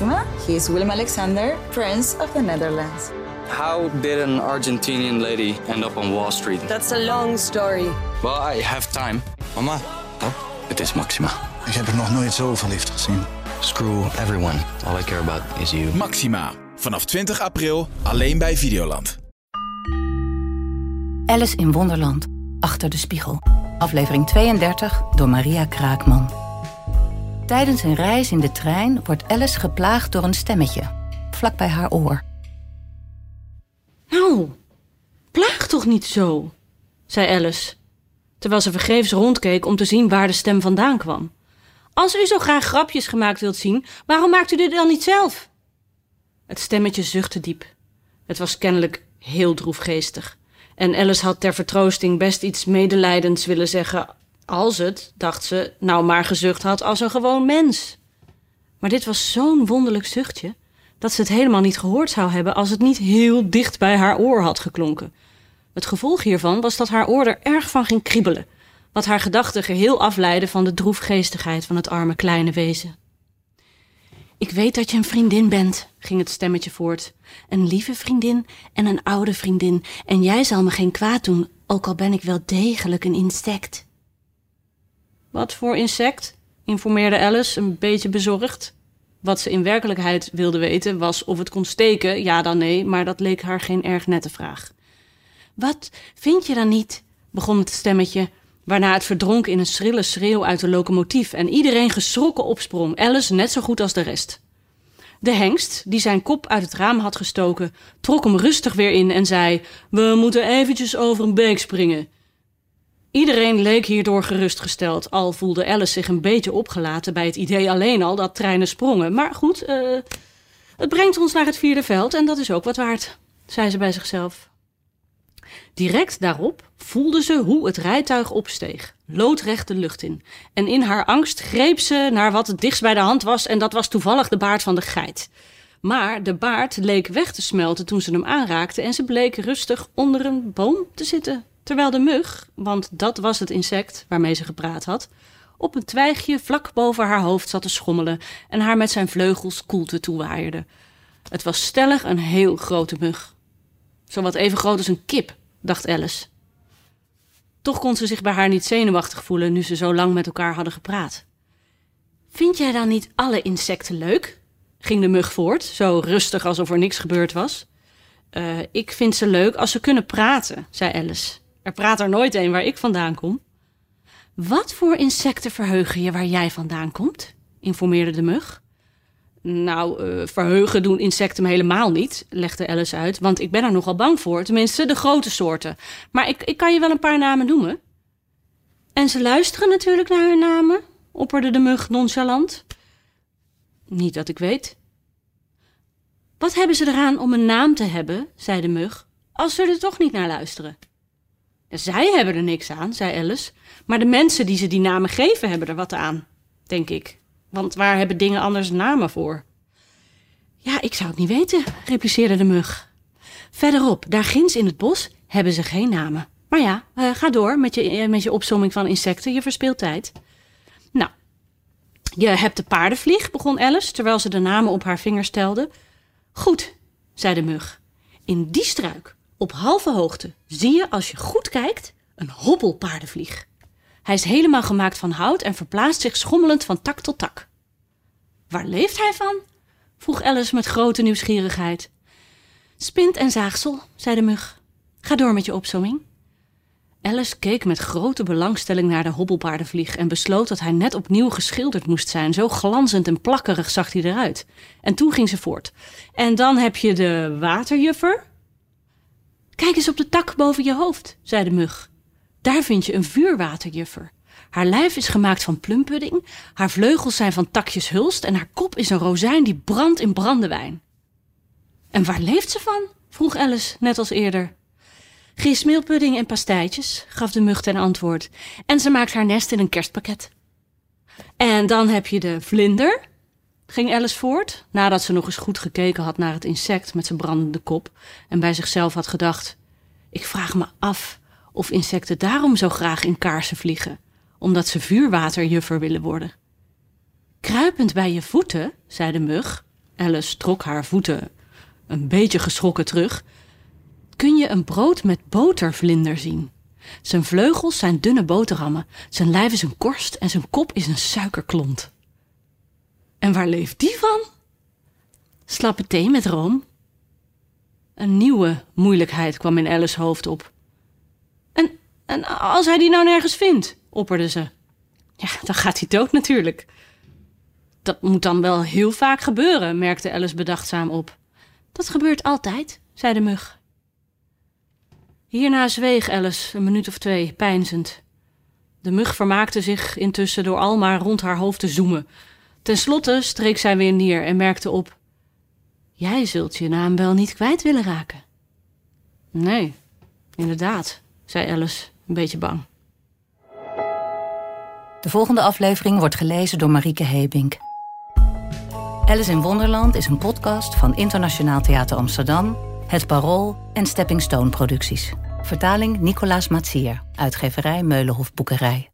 Maxima. He is Willem Alexander, Prince of the Netherlands. How did an Argentinian lady end up on Wall Street? That's a long story. Well, I have time. Mama, Oh, het is Maxima. ik heb er nog nooit zo verliefd gezien. Screw everyone. All I care about is you. Maxima. Vanaf 20 april alleen bij Videoland. Alice in Wonderland. Achter de spiegel. Aflevering 32 door Maria Kraakman. Tijdens een reis in de trein wordt Alice geplaagd door een stemmetje. Vlak bij haar oor. Nou, plaag toch niet zo, zei Alice, terwijl ze vergeefs rondkeek om te zien waar de stem vandaan kwam. Als u zo graag grapjes gemaakt wilt zien, waarom maakt u dit dan niet zelf? Het stemmetje zuchtte diep. Het was kennelijk heel droefgeestig. En Alice had ter vertroosting best iets medelijdends willen zeggen, als het, dacht ze, nou maar gezucht had als een gewoon mens. Maar dit was zo'n wonderlijk zuchtje dat ze het helemaal niet gehoord zou hebben als het niet heel dicht bij haar oor had geklonken. Het gevolg hiervan was dat haar oor er erg van ging kriebelen, wat haar gedachten geheel afleidde van de droefgeestigheid van het arme kleine wezen. Ik weet dat je een vriendin bent, ging het stemmetje voort. Een lieve vriendin en een oude vriendin, en jij zal me geen kwaad doen, ook al ben ik wel degelijk een insect. Wat voor insect? informeerde Alice, een beetje bezorgd. Wat ze in werkelijkheid wilde weten was of het kon steken, ja dan nee, maar dat leek haar geen erg nette vraag. Wat vind je dan niet? begon het stemmetje, waarna het verdronk in een schrille schreeuw uit de locomotief en iedereen geschrokken opsprong, Alice net zo goed als de rest. De hengst, die zijn kop uit het raam had gestoken, trok hem rustig weer in en zei: We moeten eventjes over een beek springen. Iedereen leek hierdoor gerustgesteld, al voelde Alice zich een beetje opgelaten bij het idee alleen al dat treinen sprongen. Maar goed, eh, het brengt ons naar het vierde veld en dat is ook wat waard, zei ze bij zichzelf. Direct daarop voelde ze hoe het rijtuig opsteeg, loodrecht de lucht in. En in haar angst greep ze naar wat het dichtst bij de hand was en dat was toevallig de baard van de geit. Maar de baard leek weg te smelten toen ze hem aanraakte en ze bleek rustig onder een boom te zitten. Terwijl de mug, want dat was het insect waarmee ze gepraat had, op een twijgje vlak boven haar hoofd zat te schommelen en haar met zijn vleugels koelte toewaaierde. Het was stellig een heel grote mug. Zowat even groot als een kip, dacht Alice. Toch kon ze zich bij haar niet zenuwachtig voelen nu ze zo lang met elkaar hadden gepraat. Vind jij dan niet alle insecten leuk? ging de mug voort, zo rustig alsof er niks gebeurd was. "Eh, ik vind ze leuk als ze kunnen praten, zei Alice. Er praat er nooit een waar ik vandaan kom. Wat voor insecten verheugen je waar jij vandaan komt? informeerde de mug. Nou, eh, verheugen doen insecten me helemaal niet, legde Alice uit, want ik ben er nogal bang voor, tenminste de grote soorten. Maar ik, ik kan je wel een paar namen noemen. En ze luisteren natuurlijk naar hun namen, opperde de mug nonchalant. Niet dat ik weet. Wat hebben ze eraan om een naam te hebben, zei de mug, als ze er toch niet naar luisteren? Zij hebben er niks aan, zei Alice, maar de mensen die ze die namen geven hebben er wat aan, denk ik. Want waar hebben dingen anders namen voor? Ja, ik zou het niet weten, repliceerde de mug. Verderop, daar ginds in het bos, hebben ze geen namen. Maar ja, eh, ga door met je, eh, met je opsomming van insecten, je verspeelt tijd. Nou, je hebt de paardenvlieg, begon Alice, terwijl ze de namen op haar vingers telde. Goed, zei de mug. In die struik, op halve hoogte, zie je als je goed kijkt een hobbelpaardenvlieg. Hij is helemaal gemaakt van hout en verplaatst zich schommelend van tak tot tak. Waar leeft hij van? vroeg Alice met grote nieuwsgierigheid. Spint en zaagsel, zei de mug. Ga door met je opsomming. Alice keek met grote belangstelling naar de hobbelpaardenvlieg en besloot dat hij net opnieuw geschilderd moest zijn. Zo glanzend en plakkerig zag hij eruit. En toen ging ze voort. En dan heb je de waterjuffer. Kijk eens op de tak boven je hoofd, zei de mug. Daar vind je een vuurwaterjuffer. Haar lijf is gemaakt van plumpudding, haar vleugels zijn van takjes hulst en haar kop is een rozijn die brandt in brandewijn. En waar leeft ze van? vroeg Alice, net als eerder. Gismeelpudding en pastijtjes, gaf de mug ten antwoord. En ze maakt haar nest in een kerstpakket. En dan heb je de vlinder, ging Alice voort, nadat ze nog eens goed gekeken had naar het insect met zijn brandende kop en bij zichzelf had gedacht: Ik vraag me af of insecten daarom zo graag in kaarsen vliegen, omdat ze vuurwaterjuffer willen worden. Kruipend bij je voeten, zei de mug. Alice trok haar voeten een beetje geschrokken terug. Kun je een brood met botervlinder zien? Zijn vleugels zijn dunne boterhammen, zijn lijf is een korst en zijn kop is een suikerklont. En waar leeft die van? Slappe thee met room. Een nieuwe moeilijkheid kwam in Alice's hoofd op. En, en als hij die nou nergens vindt, opperde ze. Ja, dan gaat hij dood natuurlijk. Dat moet dan wel heel vaak gebeuren, merkte Alice bedachtzaam op. Dat gebeurt altijd, zei de mug. Hierna zweeg Alice een minuut of twee, peinzend. De mug vermaakte zich intussen door al maar rond haar hoofd te zoemen. Ten slotte streek zij weer neer en merkte op: Jij zult je naam wel niet kwijt willen raken. Nee, inderdaad, zei Alice, een beetje bang. De volgende aflevering wordt gelezen door Marieke Hebink. Alice in Wonderland is een podcast van Internationaal Theater Amsterdam, Het Parool en Stepping Stone Producties. Vertaling Nicolaas Matsier, uitgeverij Meulenhof Boekerij.